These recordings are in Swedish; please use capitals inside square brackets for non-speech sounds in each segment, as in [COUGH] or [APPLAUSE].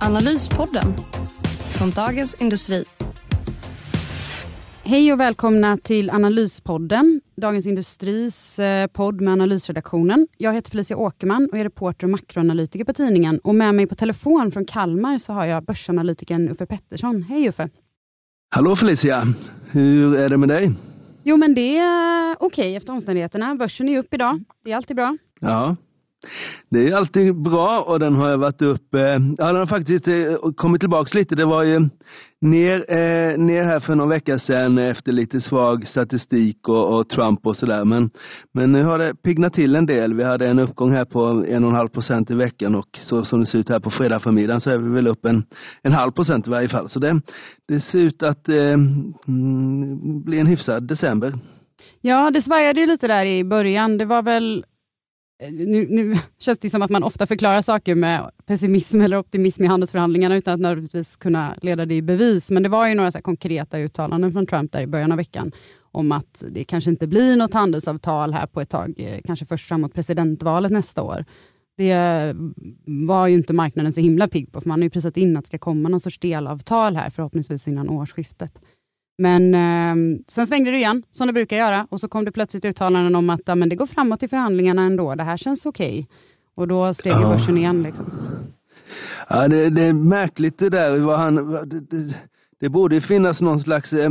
Analyspodden från Dagens Industri. Hej och välkomna till Analyspodden, Dagens Industris eh, podd med analysredaktionen. Jag heter Felicia Åkerman och är reporter och makroanalytiker på tidningen. Och med mig på telefon från Kalmar så har jag börsanalytikern Uffe Pettersson. Hej Uffe! Hallå Felicia! Hur är det med dig? Jo men det är okej okay efter omständigheterna. Börsen är upp idag. Det är alltid bra. Ja, det är alltid bra och den har varit uppe, ja den har faktiskt eh, kommit tillbaka lite. Det var ju ner, eh, ner här för någon vecka sedan efter lite svag statistik och, och Trump och sådär. Men, men nu har det piggnat till en del. Vi hade en uppgång här på en och en halv procent i veckan och så som det ser ut här på fredag förmiddagen så är vi väl upp en, en halv procent i varje fall. Så det, det ser ut att eh, mm, bli en hyfsad december. Ja, det svajade ju lite där i början. Det var väl Eh, nu, nu [LAUGHS] känns det som att man ofta förklarar saker med pessimism eller optimism i handelsförhandlingarna utan att nödvändigtvis kunna leda det i bevis. Men det var ju några så konkreta uttalanden från Trump där i början av veckan om att det kanske inte blir något handelsavtal här på ett tag, eh, kanske först framåt presidentvalet nästa år. Det mm, var ju inte marknaden så himla pigg på, för man har ju prisat in att det ska komma någon sorts delavtal här förhoppningsvis innan årsskiftet. Men eh, sen svängde det igen, som det brukar göra. Och så kom det plötsligt uttalanden om att ja, men det går framåt i förhandlingarna ändå. Det här känns okej. Okay. Och då steg ja. börsen igen. Liksom. Ja, det, det, är märkligt det där. Vad han, det, det, det borde finnas någon slags, eh,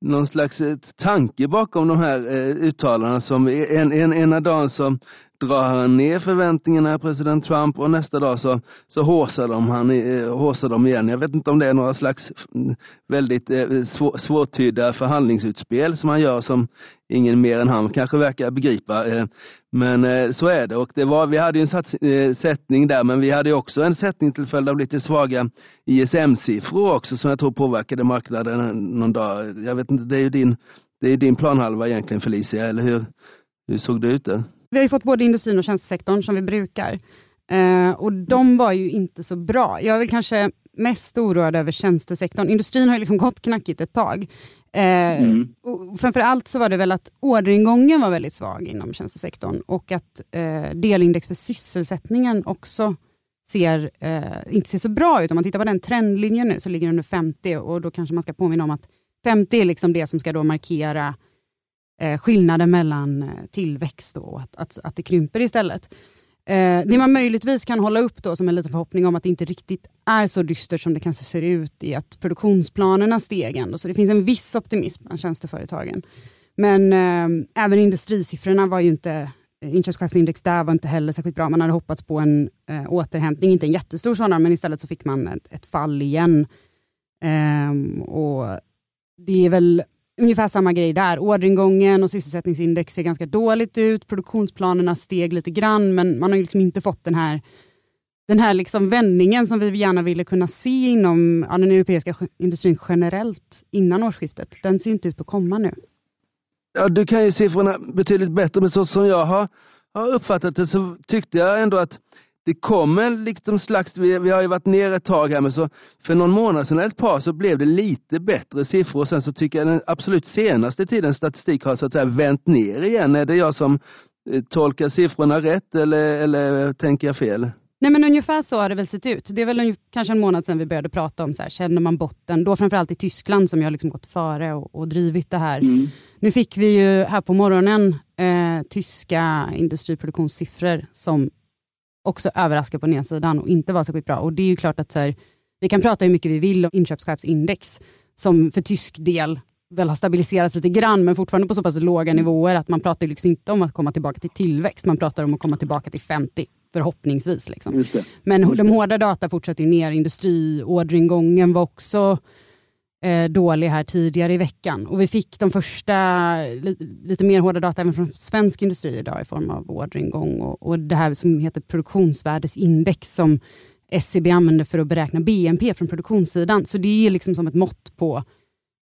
någon slags eh, tanke bakom de här eh, uttalandena. Som en, en, ena dagen så drar han ner förväntningarna, president Trump, och nästa dag så, så håsar, de han, eh, håsar de igen. Jag vet inte om det är några slags eh, väldigt eh, svår, svårtydda förhandlingsutspel som han gör som ingen mer än han kanske verkar begripa. Men så är det och det var, vi hade ju en sats, sättning där men vi hade också en sättning till följd av lite svaga ISM-siffror också som jag tror påverkade marknaden någon dag. Jag vet inte, det är ju din, det är din planhalva egentligen Felicia, eller hur, hur såg det ut där? Vi har fått både industrin och tjänstesektorn som vi brukar. Eh, och de var ju inte så bra. Jag är väl kanske mest oroad över tjänstesektorn. Industrin har ju liksom gått knackigt ett tag. Eh, mm. och framförallt så var det väl att orderingången var väldigt svag inom tjänstesektorn och att eh, delindex för sysselsättningen också ser, eh, inte ser så bra ut. Om man tittar på den trendlinjen nu så ligger den under 50 och då kanske man ska påminna om att 50 är liksom det som ska då markera eh, skillnaden mellan eh, tillväxt och att, att, att det krymper istället. Eh, det man möjligtvis kan hålla upp då som en liten förhoppning om att det inte riktigt är så dystert som det kanske ser ut i att produktionsplanerna steg ändå, så det finns en viss optimism bland tjänsteföretagen. Men eh, även industrisiffrorna var ju inte, eh, inköpschefsindex där var inte heller särskilt bra. Man hade hoppats på en eh, återhämtning, inte en jättestor sådan, men istället så fick man ett, ett fall igen. Eh, och Det är väl ungefär samma grej där. Orderingången och sysselsättningsindex ser ganska dåligt ut. Produktionsplanerna steg lite grann, men man har liksom inte fått den här den här liksom vändningen som vi gärna ville kunna se inom ja, den europeiska industrin generellt innan årsskiftet. Den ser inte ut att komma nu. Ja, du kan ju siffrorna betydligt bättre, men så som jag har, har uppfattat det så tyckte jag ändå att det kommer liksom slags, vi, vi har ju varit ner ett tag här, men så för någon månad sedan, ett par, så blev det lite bättre siffror. Sen så tycker jag den absolut senaste tidens statistik har så att säga vänt ner igen. Är det jag som eh, tolkar siffrorna rätt eller, eller tänker jag fel? Nej men ungefär så har det väl sett ut. Det är väl kanske en månad sedan vi började prata om så här, känner man botten, då framförallt i Tyskland som har liksom gått före och, och drivit det här. Mm. Nu fick vi ju här på morgonen eh, tyska industriproduktionssiffror som också överraska på nedsidan och inte vara särskilt bra. Och det är ju klart att så här, vi kan prata hur mycket vi vill om inköpschefsindex som för tysk del väl har stabiliserats lite grann men fortfarande på så pass låga nivåer att man pratar liksom inte om att komma tillbaka till tillväxt, man pratar om att komma tillbaka till 50 förhoppningsvis. Liksom. Men de hårda data fortsätter ner, industriorderingången var också Eh, dålig här tidigare i veckan. Och vi fick de första li, lite mer hårda data även från svensk industri idag i form av orderingång och, och det här som heter produktionsvärdesindex som SCB använder för att beräkna BNP från produktionssidan. Så det är liksom som ett mått på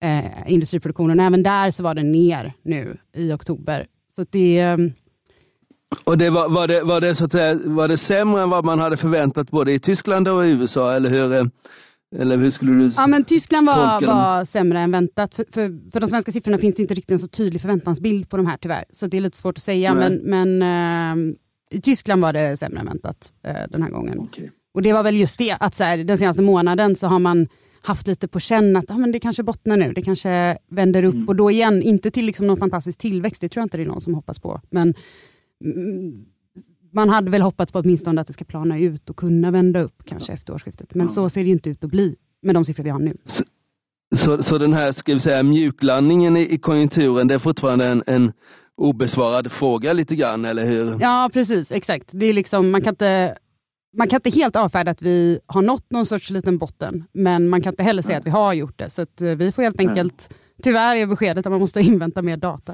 eh, industriproduktionen. Även där så var den ner nu i oktober. Så det ehm, och det var, var, det, var, det, så att säga, var det sämre än vad man hade förväntat både i Tyskland och i USA? Eller hur, eh, eller hur skulle du Ja, men Tyskland var, var sämre än väntat. För, för, för de svenska siffrorna finns det inte riktigt en så tydlig förväntansbild på de här tyvärr. Så det är lite svårt att säga. Nej. Men, men äh, i Tyskland var det sämre än väntat äh, den här gången. Okay. Och det var väl just det, att så här, den senaste månaden så har man haft lite på känn att ah, men det kanske bottnar nu, det kanske vänder upp mm. och då igen, inte till liksom någon fantastisk tillväxt, det tror jag inte det är någon som hoppas på. Men mm, man hade väl hoppats på åtminstone att det ska plana ut och kunna vända upp kanske efter årsskiftet. Men ja. så ser det inte ut att bli med de siffror vi har nu. Så, så, så den här ska vi säga, mjuklandningen i, i konjunkturen, det är fortfarande en, en obesvarad fråga lite grann, eller hur? Ja, precis. Exakt. Det är liksom, man, kan inte, man kan inte helt avfärda att vi har nått någon sorts liten botten, men man kan inte heller säga att vi har gjort det. Så eh, vi får helt enkelt, tyvärr är beskedet att man måste [LAUGHS] invänta mer data.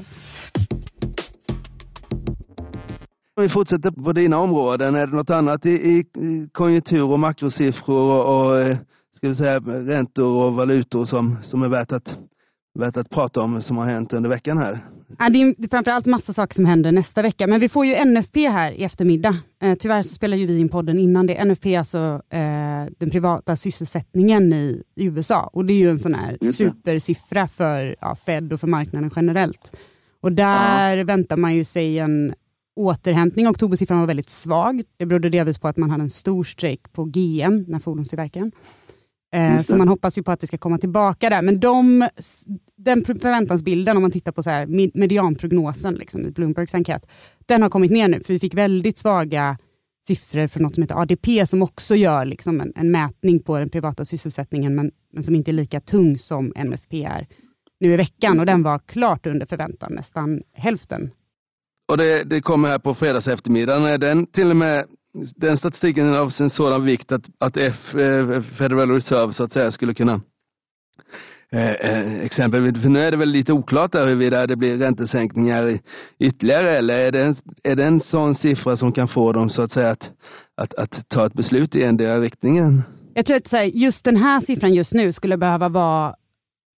Om vi fortsätter på dina områden, är det något annat i, i konjunktur och makrosiffror och, och eh, ska vi säga, räntor och valutor som, som är värt att, värt att prata om som har hänt under veckan här? Ja, det är framförallt massa saker som händer nästa vecka, men vi får ju NFP här i eftermiddag. Eh, tyvärr så spelar ju vi in podden innan det. NFP är alltså eh, den privata sysselsättningen i, i, USA och det är ju en sån här supersiffra för ja, Fed och för marknaden generellt. Och där ja. väntar man ju sig en återhämtning. Oktobersiffran var väldigt svag. Det berodde delvis på att man hade en stor strejk på GM, den här fordonstillverkaren. Eh, så man hoppas ju på att det ska komma tillbaka där. Men de, den förväntansbilden, om man tittar på så här, medianprognosen liksom, i Bloombergs enkät, den har kommit ner nu. För vi fick väldigt svaga siffror från något som heter ADP, som också gör liksom en, en mätning på den privata sysselsättningen, men, men som inte är lika tung som NFP är nu i veckan. Och den var klart under förväntan, nästan hälften och det, det kommer här på fredags eftermiddagen. Är den till och med den statistiken är av en sådan vikt att, att F, eh, Federal Reserve så att säga skulle kunna eh, eh, exempel, för nu är det väl lite oklart där huruvida det blir räntesänkningar ytterligare eller är det, en, är det en sån siffra som kan få dem så att säga att, att, att ta ett beslut i endera riktningen? Jag tror att här, just den här siffran just nu skulle behöva vara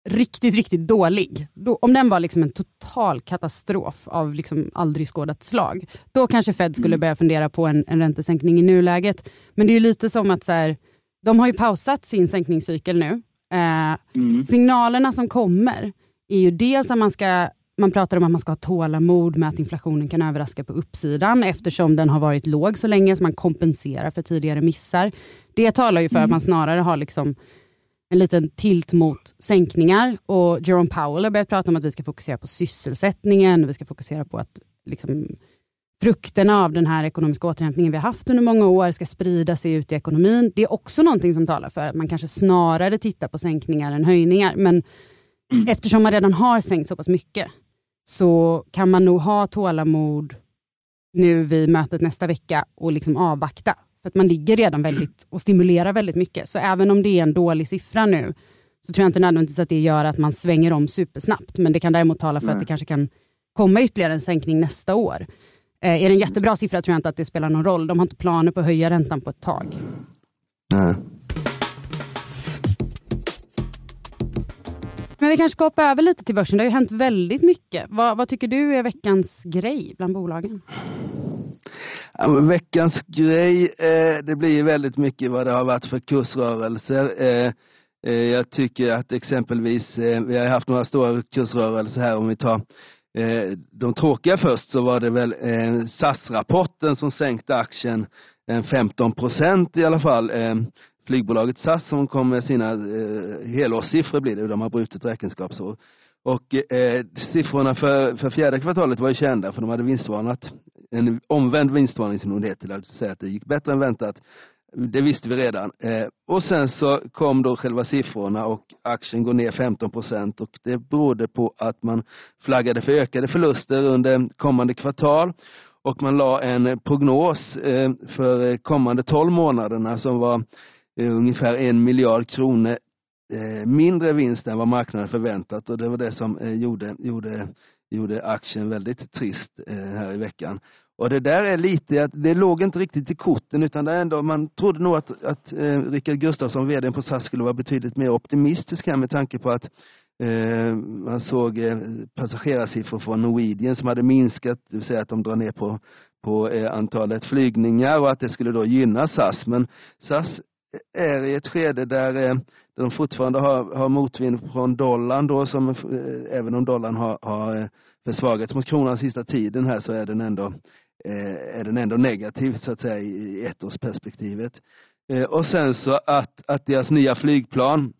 riktigt, riktigt dålig, då, om den var liksom en total katastrof av liksom aldrig skådat slag, då kanske Fed skulle mm. börja fundera på en, en räntesänkning i nuläget. Men det är ju lite som att så här, de har ju pausat sin sänkningscykel nu. Eh, mm. Signalerna som kommer är ju dels att man ska man pratar om att man ska ha tålamod med att inflationen kan överraska på uppsidan eftersom den har varit låg så länge, så man kompenserar för tidigare missar. Det talar ju för mm. att man snarare har liksom en liten tilt mot sänkningar och Jerome Powell har börjat prata om att vi ska fokusera på sysselsättningen, vi ska fokusera på att liksom, frukterna av den här ekonomiska återhämtningen vi har haft under många år ska sprida sig ut i ekonomin. Det är också någonting som talar för att man kanske snarare tittar på sänkningar än höjningar. Men mm. eftersom man redan har sänkt så pass mycket så kan man nog ha tålamod nu vid mötet nästa vecka och liksom avvakta. För att man ligger redan väldigt och stimulerar väldigt mycket. Så även om det är en dålig siffra nu så tror jag inte nödvändigtvis att det gör att man svänger om supersnabbt. Men det kan däremot tala för Nej. att det kanske kan komma ytterligare en sänkning nästa år. Eh, är det en jättebra siffra tror jag inte att det spelar någon roll. De har inte planer på att höja räntan på ett tag. Nej. Men vi kanske ska hoppa över lite till börsen. Det har ju hänt väldigt mycket. Vad, vad tycker du är veckans grej bland bolagen? Ja, veckans grej, eh, det blir ju väldigt mycket vad det har varit för kursrörelser. Eh, eh, jag tycker att exempelvis, eh, vi har haft några stora kursrörelser här om vi tar eh, de tråkiga först så var det väl eh, SAS-rapporten som sänkte aktien eh, en 15 procent i alla fall. Eh, flygbolaget SAS som kom med sina eh, helårssiffror blir det, de har brutit räkenskapsår. Och eh, siffrorna för, för fjärde kvartalet var ju kända för de hade vinstvarnat en omvänd vinstvarning som det heter, alltså säga att det gick bättre än väntat. Det visste vi redan. Eh, och sen så kom då själva siffrorna och aktien går ner 15 procent och det berodde på att man flaggade för ökade förluster under kommande kvartal och man la en prognos eh, för kommande 12 månaderna som var eh, ungefär en miljard kronor mindre vinst än vad marknaden förväntat och det var det som gjorde, gjorde gjorde aktien väldigt trist här i veckan. Och det där är lite, att det låg inte riktigt i korten utan det ändå, man trodde nog att, att eh, Rickard Gustafsson, vd på SAS, skulle vara betydligt mer optimistisk här med tanke på att eh, man såg eh, passagerarsiffror från Norwegian som hade minskat, det vill säga att de drar ner på, på eh, antalet flygningar och att det skulle då gynna SAS. Men SAS är i ett skede där, eh, där de fortfarande har, har motvind från dollarn då, som, eh, även om dollarn har, har eh, försvagats mot kronan sista tiden här så är den ändå Eh, är den ändå negativ så att säga i ettårsperspektivet. Eh, och sen så att, att deras nya flygplan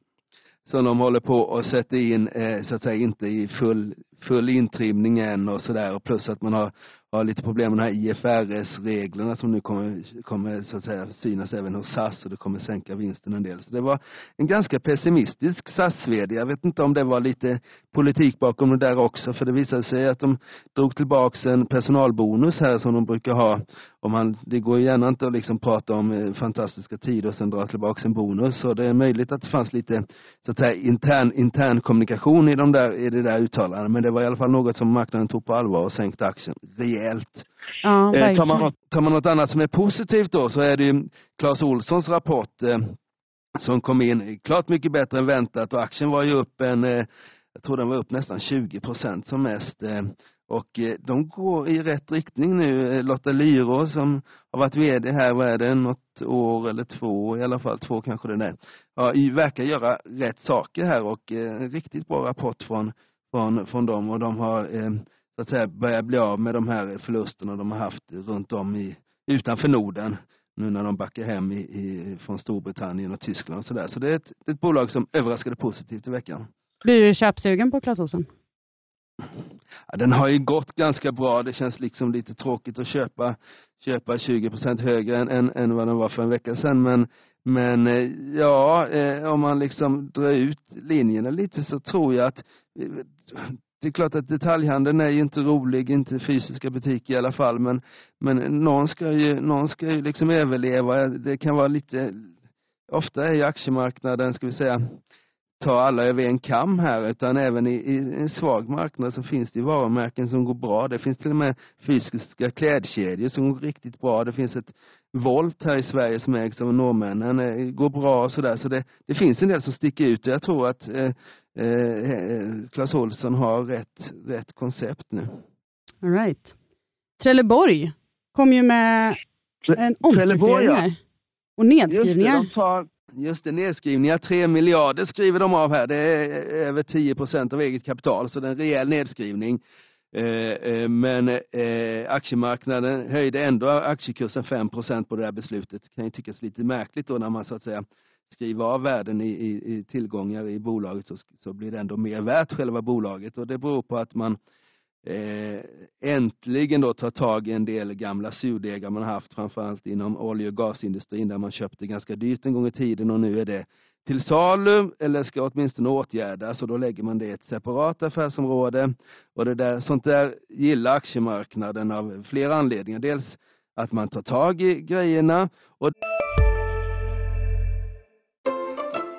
som de håller på att sätta in eh, så att säga inte i full, full intrimning än och sådär och plus att man har har lite problem med de här IFRS-reglerna som nu kommer, kommer så att säga synas även hos SAS och det kommer sänka vinsten en del. Så det var en ganska pessimistisk SAS-vd. Jag vet inte om det var lite politik bakom det där också för det visade sig att de drog tillbaks en personalbonus här som de brukar ha. Och man, det går ju gärna inte att liksom prata om eh, fantastiska tider och sen dra tillbaks en bonus. Så det är möjligt att det fanns lite så att säga intern, intern kommunikation i, de där, i det där uttalandet. Men det var i alla fall något som marknaden tog på allvar och sänkte aktien rejält rejält. Ja, eh, tar, man något, tar man något annat som är positivt då så är det ju Clas Olssons rapport eh, som kom in klart mycket bättre än väntat och aktien var ju upp en, eh, jag tror den var upp nästan 20 procent som mest. Och de går i rätt riktning nu. Lotta Lyro som har varit vd här, vad är det, något år eller två i alla fall, två kanske det är. Ja, verkar göra rätt saker här och en riktigt bra rapport från, från, från dem och de har så att säga börja bli av med de här förlusterna de har haft runt om i, utanför Norden nu när de backar hem i, i, från Storbritannien och Tyskland och sådär. Så det är ett, ett bolag som överraskade positivt i veckan. Blir du köpsugen på Clas Ohlson? Ja, den har ju gått ganska bra. Det känns liksom lite tråkigt att köpa, köpa 20 procent högre än, än, än vad den var för en vecka sedan. Men, men eh, ja, eh, om man liksom drar ut linjerna lite så tror jag att eh, det är klart att detaljhandeln är ju inte rolig, inte fysiska butiker i alla fall, men, men någon ska ju, någon ska ju liksom överleva. Det kan vara lite, ofta är ju aktiemarknaden, ska vi säga, ta alla över en kam här, utan även i, i en svag marknad så finns det ju varumärken som går bra. Det finns till och med fysiska klädkedjor som går riktigt bra. Det finns ett Volt här i Sverige som ägs av norrmännen, eh, går bra och sådär. Så det, det finns en del som sticker ut. Jag tror att eh, eh, Clas Ohlson har rätt, rätt koncept nu. All right. Trelleborg kom ju med en omstruktureringar ja. och nedskrivningar. Just det, tar, just det, nedskrivningar. Tre miljarder skriver de av här. Det är över 10 procent av eget kapital, så det är en rejäl nedskrivning. Eh, eh, men eh, aktiemarknaden höjde ändå aktiekursen 5 procent på det här beslutet. Det kan ju tyckas lite märkligt då när man så att säga skriva av värden i, i, i tillgångar i bolaget så, så, blir det ändå mer värt själva bolaget och det beror på att man eh, äntligen då tar tag i en del gamla surdegar man haft framförallt inom olje och gasindustrin där man köpte ganska dyrt en gång i tiden och nu är det till salu eller ska åtminstone åtgärdas och då lägger man det i ett separat affärsområde. Och det där, sånt där gillar aktiemarknaden av flera anledningar. Dels att man tar tag i grejerna och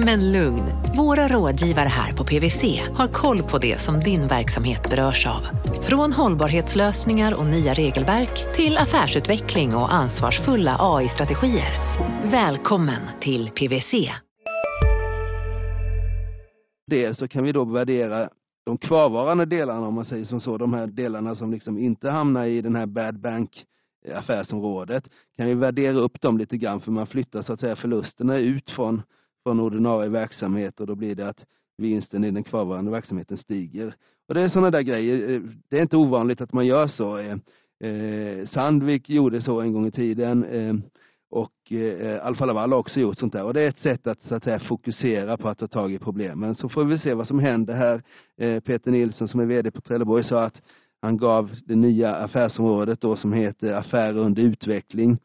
Men lugn, våra rådgivare här på PWC har koll på det som din verksamhet berörs av. Från hållbarhetslösningar och nya regelverk till affärsutveckling och ansvarsfulla AI-strategier. Välkommen till PWC. Dels så kan vi då värdera de kvarvarande delarna om man säger som så, de här delarna som liksom inte hamnar i den här bad bank affärsområdet kan vi värdera upp dem lite grann för man flyttar så att säga förlusterna ut från från ordinarie verksamhet och då blir det att vinsten i den kvarvarande verksamheten stiger. Och det är sådana där grejer. Eh, det är inte ovanligt att man gör så. Eh, eh Sandvik gjorde så en gång i tiden eh, och Alfa Laval har också gjort sånt där. Och det är ett sätt att, så att säga, fokusera på att ta tag i problemen. Så får vi se vad som händer här. Peter Nilsson som är VD på Trelleborg sa att han gav det nya affärsområdet då som heter affärer under utveckling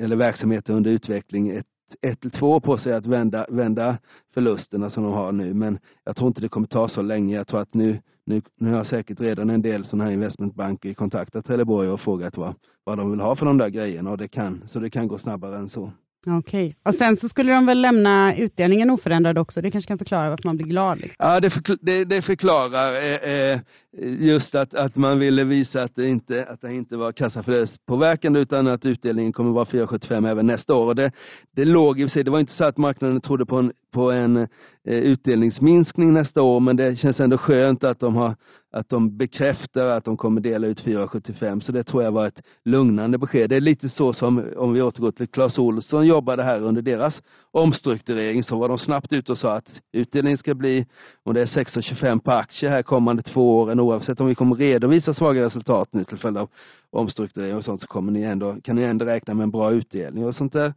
eller verksamheter under utveckling ett ett eller två år på sig att vända, vända förlusterna som de har nu. Men jag tror inte det kommer ta så länge. Jag tror att nu, nu, nu har säkert redan en del sådana här investmentbanker kontaktat Trelleborg och frågat vad, vad de vill ha för de där grejerna och det kan, så det kan gå snabbare än så. Okej. Okay. Och sen så skulle de väl lämna utdelningen oförändrad också? Det kanske kan förklara varför man blir glad? Liksom. Ja, det, förkl det, det förklarar eh, eh, just att, att man ville visa att det inte, att det inte var kassaflödespåverkande utan att utdelningen kommer vara 4,75 även nästa år. Och det, det låg i sig, det var inte så att marknaden trodde på en, på en eh, utdelningsminskning nästa år men det känns ändå skönt att de har att de bekräftar att de kommer dela ut 4,75 så det tror jag var ett lugnande besked. Det är lite så som om vi återgår till Clas Olsson jobbade här under deras omstrukturering så var de snabbt ute och sa att utdelningen ska bli, om det är 6,25 på aktie här kommande två åren oavsett om vi kommer redovisa svaga resultat nu till följd av omstrukturering och sånt så kommer ni ändå, kan ni ändå räkna med en bra utdelning och sånt där.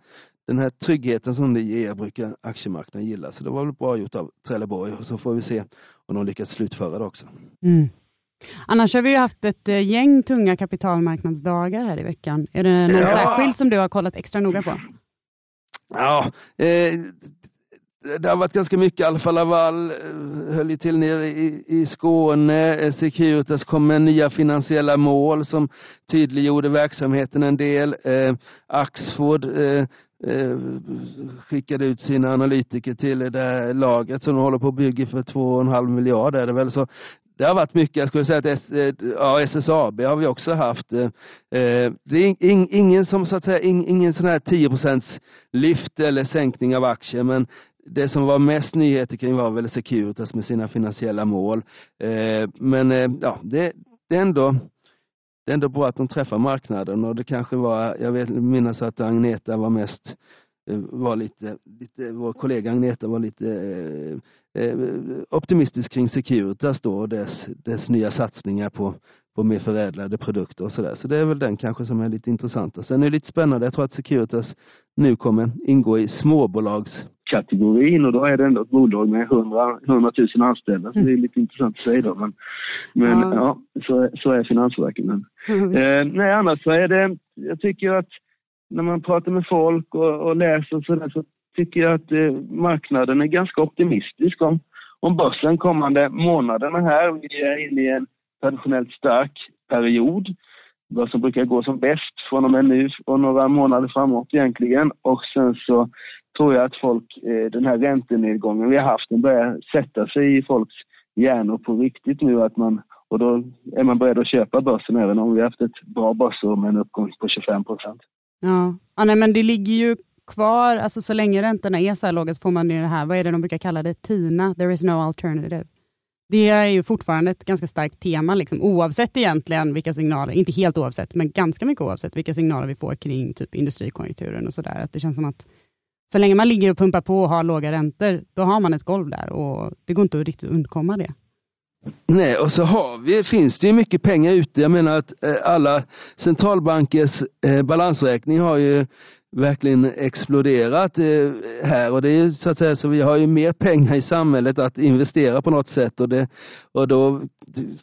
Den här tryggheten som det ger brukar aktiemarknaden gilla så det var väl bra gjort av Trelleborg och så får vi se om de lyckas slutföra det också. Mm. Annars har vi ju haft ett eh, gäng tunga kapitalmarknadsdagar här i veckan. Är det någon ja. särskild som du har kollat extra noga på? Ja, eh, det har varit ganska mycket. Alfa Laval eh, höll ju till nere i, i Skåne. Eh, Securitas kom med nya finansiella mål som tydliggjorde verksamheten en del. Eh, Axford eh, eh, skickade ut sina analytiker till det här laget som de håller på att bygga för 2,5 miljarder är det väl. Så det har varit mycket. Jag skulle säga att S, eh, ja, SSAB har vi också haft. Det är ingen som så att säga, ingen sån här 10 lyft eller sänkning av aktier men det som var mest nyheter kring var väl Securitas med sina finansiella mål. Eh, men eh, ja, det, det, är ändå, det är ändå bra att de träffar marknaden och det kanske var, jag vet, minns att Agneta var mest eh, var lite, lite, vår kollega Agneta var lite eh, optimistisk kring Securitas då och dess, dess nya satsningar på, på mer förädlade produkter och sådär. Så det är väl den kanske som är lite intressant. Sen är det lite spännande, jag tror att Securitas nu kommer ingå i småbolagskategorin och då är det ändå ett bolag med 100, 100 000 anställda. Så det är lite intressant att säga då. Men, men ja. ja, så, så är Finansverket. Men, eh, nej, annars så är det, jag tycker att när man pratar med folk och, och läser och sådär så tycker jag att eh, marknaden är ganska optimistisk om, om börsen kommande månaderna här. Vi är inne i en traditionellt stark period. Vad som brukar gå som bäst från och med nu och några månader framåt egentligen. Och sen så tror jag att folk, eh, den här räntenedgången vi har haft, den börjar sätta sig i folks hjärnor på riktigt nu. Att man och då är man beredd att köpa börsen även om vi har haft ett bra börsår med en uppgång på 25 procent. Ja, ja nej, men det ligger ju kvar, alltså så länge räntorna är så här låga så får man ju det här, vad är det de brukar kalla det, TINA, there is no alternative. Det är ju fortfarande ett ganska starkt tema, liksom, oavsett egentligen vilka signaler, inte helt oavsett, men ganska mycket oavsett vilka signaler vi får kring typ industrikonjunkturen och sådär. det känns som att så länge man ligger och pumpar på och har låga räntor, då har man ett golv där och det går inte att riktigt undkomma det. Nej, och så har vi, finns det ju mycket pengar ute. Jag menar att eh, alla centralbankers eh, balansräkning har ju verkligen exploderat eh, här och det är så att säga så vi har ju mer pengar i samhället att investera på något sätt och, det, och då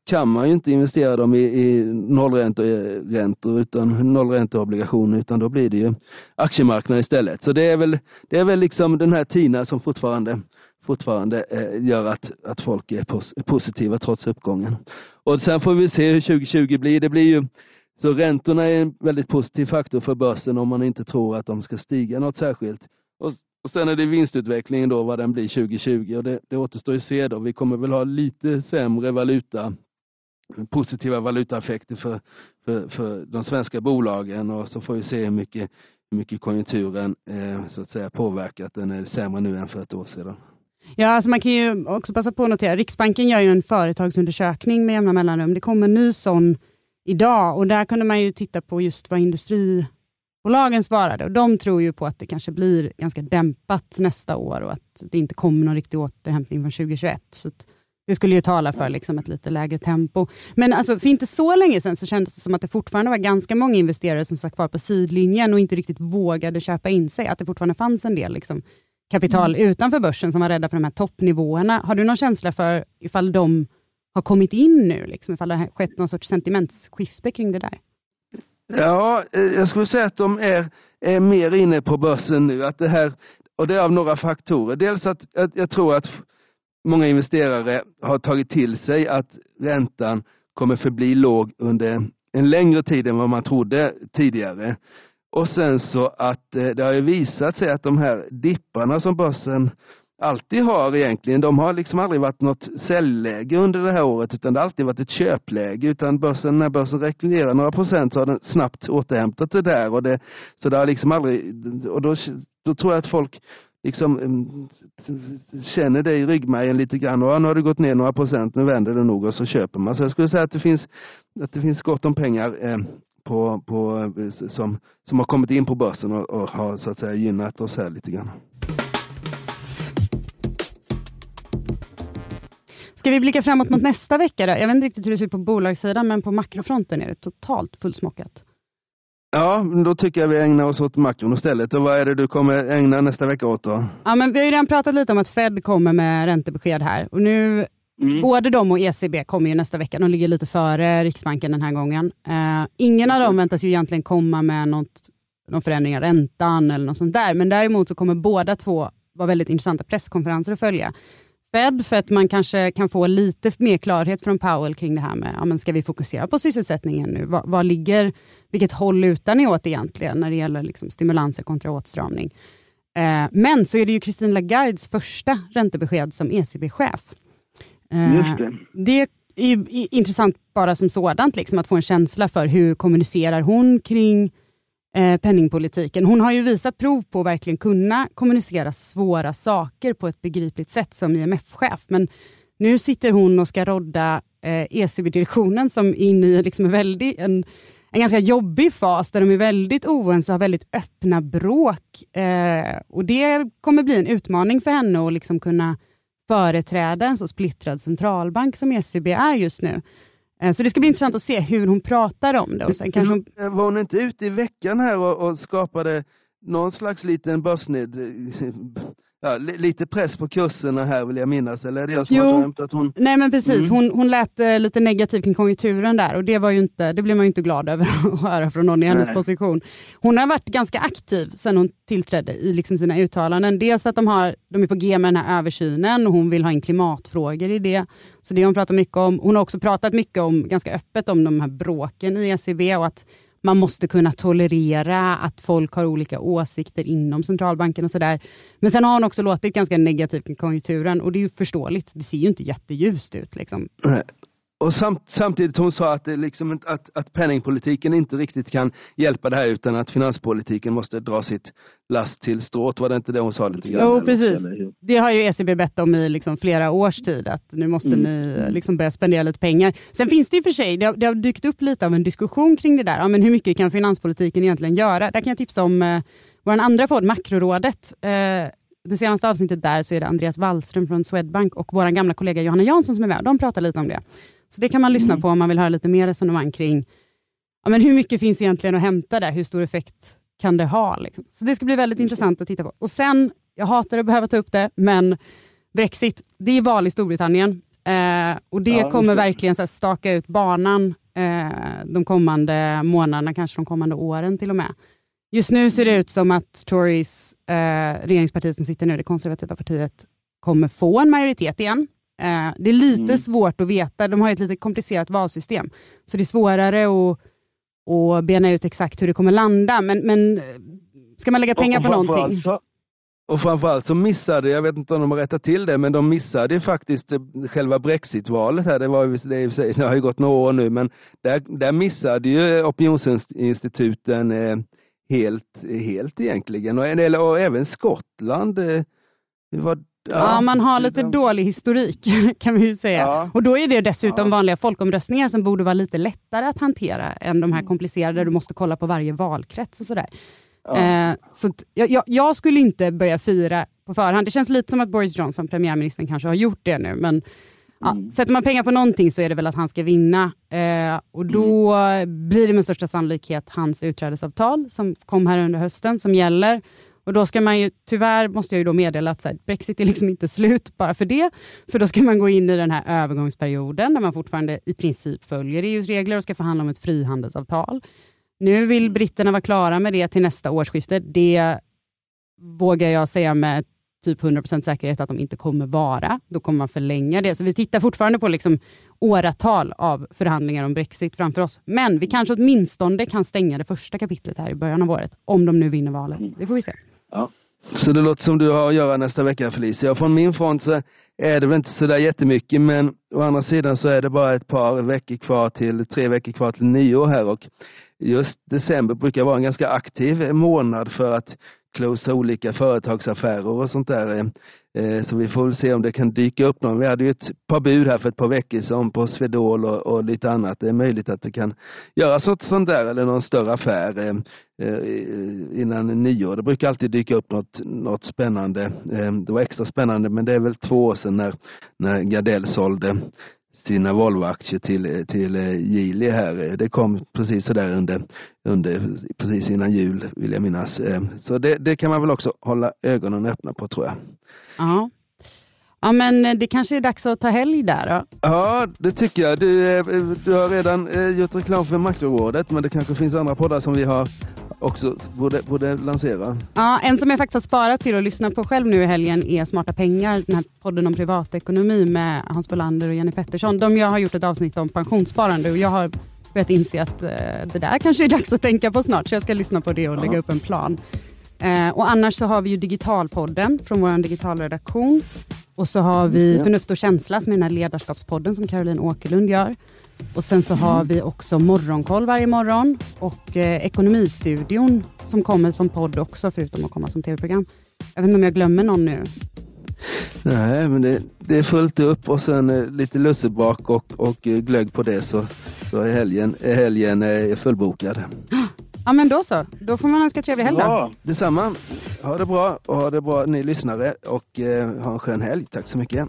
kan man ju inte investera dem i, i nollräntor utan nollränteobligationer utan då blir det ju aktiemarknaden istället. Så det är väl, det är väl liksom den här TINA som fortfarande fortfarande eh, gör att, att folk är pos positiva trots uppgången. Och sen får vi se hur 2020 blir. Det blir ju så räntorna är en väldigt positiv faktor för börsen om man inte tror att de ska stiga något särskilt. Och, och sen är det vinstutvecklingen då, vad den blir 2020 och det, det återstår att se då. Vi kommer väl ha lite sämre valuta, positiva valutaeffekter för, för, för de svenska bolagen och så får vi se hur mycket, hur mycket konjunkturen eh, så att säga påverkat. Den är sämre nu än för ett år sedan. Ja, alltså man kan ju också passa på att notera, Riksbanken gör ju en företagsundersökning med jämna mellanrum. Det kommer en ny sån idag och där kunde man ju titta på just vad industribolagen svarade och de tror ju på att det kanske blir ganska dämpat nästa år och att det inte kommer någon riktig återhämtning från 2021. Så det skulle ju tala för liksom ett lite lägre tempo. Men alltså, för inte så länge sedan så kändes det som att det fortfarande var ganska många investerare som satt kvar på sidlinjen och inte riktigt vågade köpa in sig. Att det fortfarande fanns en del liksom, kapital mm. utanför börsen som var rädda för de här toppnivåerna. Har du någon känsla för ifall de har kommit in nu? Liksom, ifall det har skett någon sorts sentimentsskifte kring det där? Ja, eh, jag skulle säga att de är, är mer inne på börsen nu. Att det här, och det är av några faktorer. Dels att, att jag tror att många investerare har tagit till sig att räntan kommer förbli låg under en längre tid än vad man trodde tidigare. Och sen så att eh, det har ju visat sig att de här dipparna som börsen alltid har egentligen, de har liksom aldrig varit något säljläge under det här året utan det har alltid varit ett köpläge utan börsen, när börsen rekylerar några procent så har den snabbt återhämtat det där och det, så det har liksom aldrig, och då, då tror jag att folk liksom mm, känner det i ryggmärgen lite grann. Och nu har det gått ner några procent, nu vänder det nog och så köper man. Så jag skulle säga att det finns, att det finns gott om pengar eh, på, på, eh, som, som har kommit in på börsen och, och har så att säga gynnat oss här lite grann. Ska vi blicka framåt mot nästa vecka då? Jag vet inte riktigt hur det ser ut på bolagssidan, men på makrofronten är det totalt fullsmockat. Ja, då tycker jag vi ägnar oss åt makron istället. Och vad är det du kommer ägna nästa vecka åt då? Ja, men vi har ju redan pratat lite om att Fed kommer med räntebesked här. Och nu, mm. Både de och ECB kommer ju nästa vecka. De ligger lite före Riksbanken den här gången. Uh, ingen av dem väntas ju egentligen komma med något, någon förändring av räntan eller något sånt där. Men däremot så kommer båda två vara väldigt intressanta presskonferenser att följa. Fed för att man kanske kan få lite mer klarhet från Powell kring det här med, ja, men ska vi fokusera på sysselsättningen nu? Vad, vad ligger, vilket håll lutar ni åt egentligen när det gäller liksom stimulanser kontra åtstramning? Eh, men så är det ju Christine Lagardes första räntebesked som ECB-chef. Eh, det. det. är intressant bara som sådant, liksom, att få en känsla för hur kommunicerar hon kring eh, penningpolitiken. Hon har ju visat prov på att verkligen kunna kommunicera svåra saker på ett begripligt sätt som IMF-chef. Men nu sitter hon och ska rodda eh, ECB-direktionen som är inne i liksom en, väldigt, en, en ganska jobbig fas där de är väldigt oense och har väldigt öppna bråk. Eh, och Det kommer bli en utmaning för henne att liksom kunna företräda en så splittrad centralbank som ECB är just nu. Eh, så det ska bli intressant att se hur hon pratar om det. Och sen kanske hon... Eh, var hon inte ute i veckan här och, och skapade någon slags liten börsned ja, lite press på kurserna här vill jag minnas, eller är det jag som jo. har att hon... Nej men precis, mm. hon, hon lät eh, lite negativ kring konjunkturen där och det, var ju inte, det blev man ju inte glad över [LAUGHS] att höra från någon i hennes Nej. position. Hon har varit ganska aktiv sedan hon tillträdde i liksom sina uttalanden. Dels för att de, har, de är på G med den här översynen och hon vill ha in klimatfrågor i det. Så det har hon pratat mycket om. Hon har också pratat mycket om, ganska öppet om de här bråken i ECB och att man måste kunna tolerera att folk har olika åsikter inom centralbanken och sådär. Men sen har hon också låtit ganska negativt i konjunkturen och det är ju förståeligt. Det ser ju inte jätteljust ut. Liksom. Och samt, samtidigt hon sa att, det liksom, att, att penningpolitiken inte riktigt kan hjälpa det här utan att finanspolitiken måste dra sitt last till stråt. Var det inte det hon sa lite grann? Jo, precis. Det har ju ECB bett om i liksom flera års tid, att nu måste mm. ni liksom börja spendera lite pengar. Sen finns det i och för sig, det har, det har dykt upp lite av en diskussion kring det där. Ja, men hur mycket kan finanspolitiken egentligen göra? Där kan jag tipsa om eh, vår andra podd, Makrorådet. Eh, det senaste avsnittet där så är det Andreas Wallström från Swedbank och vår gamla kollega Johanna Jansson som är med. De pratar lite om det. Så det kan man lyssna mm. på om man vill höra lite mer resonemang kring ja, men hur mycket finns egentligen att hämta där? Hur stor effekt kan det ha? Liksom? Så det ska bli väldigt mm. intressant att titta på. Och sen, jag hatar att behöva ta upp det, men Brexit, det är val i Storbritannien. Eh, och det ja, kommer verkligen så här, staka ut banan eh, de kommande månaderna, kanske de kommande åren till och med. Just nu ser det ut som att Tories, eh, regeringspartiet som sitter nu, det konservativa partiet, kommer få en majoritet igen. Eh, det är lite mm. svårt att veta. De har ett lite komplicerat valsystem. Så det är svårare att, att bena ut exakt hur det kommer landa. Men, men eh, ska man lägga pengar och, och på någonting? Så, och framförallt så missade, jag vet inte om de har rättat till det, men de missade faktiskt eh, själva Brexit-valet här. Det, var, det, det har ju gått några år nu, men där, där missade ju opinionsinstituten eh, helt, helt egentligen. Och, eller, och även Skottland eh, var Ja, ja, man har lite dålig historik [LAUGHS] kan vi ju säga. Ja. Och då är det dessutom ja. vanliga folkomröstningar som borde vara lite lättare att hantera än de här mm. komplicerade du måste kolla på varje valkrets och sådär. Eh, så jag, jag, skulle inte börja fira på förhand. Det känns lite som att Boris Johnson, premiärministern, kanske har gjort det nu. Men mm. sätter man pengar på någonting så är det väl att han ska vinna. Eh, och då mm. blir det med största sannolikhet hans utträdesavtal som kom här under hösten som gäller. Och då ska man ju, tyvärr måste jag ju då meddela att här, Brexit är liksom inte slut bara för det. För då ska man gå in i den här övergångsperioden där man fortfarande i princip följer EUs regler och ska förhandla om ett frihandelsavtal. Nu vill britterna vara klara med det till nästa årsskifte. Det vågar jag säga med typ 100% säkerhet att de inte kommer vara. Då kommer man förlänga det. Så vi tittar fortfarande på liksom åratal av förhandlingar om Brexit framför oss. Men vi kanske åtminstone kan stänga det första kapitlet här i början av året. Om de nu vinner valet. Det får vi se. Ja. Så det låter som du har att göra nästa vecka Felicia. Från min front så är det väl inte sådär jättemycket men å andra sidan så är det bara ett par veckor kvar till, tre veckor kvar till nyår här och just december brukar vara en ganska aktiv månad för att closa olika företagsaffärer och sånt där. Eh, eh, så vi får väl se om det kan dyka upp någon. Vi hade ju ett par bud här för ett par veckor sedan på Swedol och, och lite annat. Det är möjligt att det kan göras något sånt där eller någon större affär eh, innan nyår. Det brukar alltid dyka upp något, något spännande. Det var extra spännande men det är väl två år sedan när, när Gardell sålde sina Volvo-aktier till, till Geely här. Det kom precis sådär under, under, precis innan jul vill jag minnas. Så det, det kan man väl också hålla ögonen öppna på tror jag. Ja. Ja, men det kanske är dags att ta helg där då? Ja, det tycker jag. Du, du har redan gjort reklam för Makrorådet, men det kanske finns andra poddar som vi har också borde, borde lansera. Ja, en som jag faktiskt har sparat till att lyssna på själv nu i helgen är Smarta pengar, den här podden om privatekonomi med Hans Bolander och Jenny Pettersson. De jag har gjort ett avsnitt om pensionssparande och jag har börjat inse att eh, det där kanske är dags att tänka på snart, så jag ska lyssna på det och ja. lägga upp en plan. Eh, och annars så har vi ju Digitalpodden från vår digitalredaktion. Och så har vi. Förnuft och känsla som är den här ledarskapspodden som Caroline Åkerlund gör. Och sen så har vi också Morgonkoll varje morgon och eh, Ekonomistudion som kommer som podd också förutom att komma som tv-program. Jag vet inte om jag glömmer någon nu. Nej, men det, det är fullt upp och sen eh, lite lussebak och, och eh, glögg på det så, så är helgen, är helgen är fullbokad. [GASPS] Ja men då så, då får man önska trevlig helg då. Ja, detsamma. Ha det bra och ha det bra ni lyssnare och eh, ha en skön helg. Tack så mycket.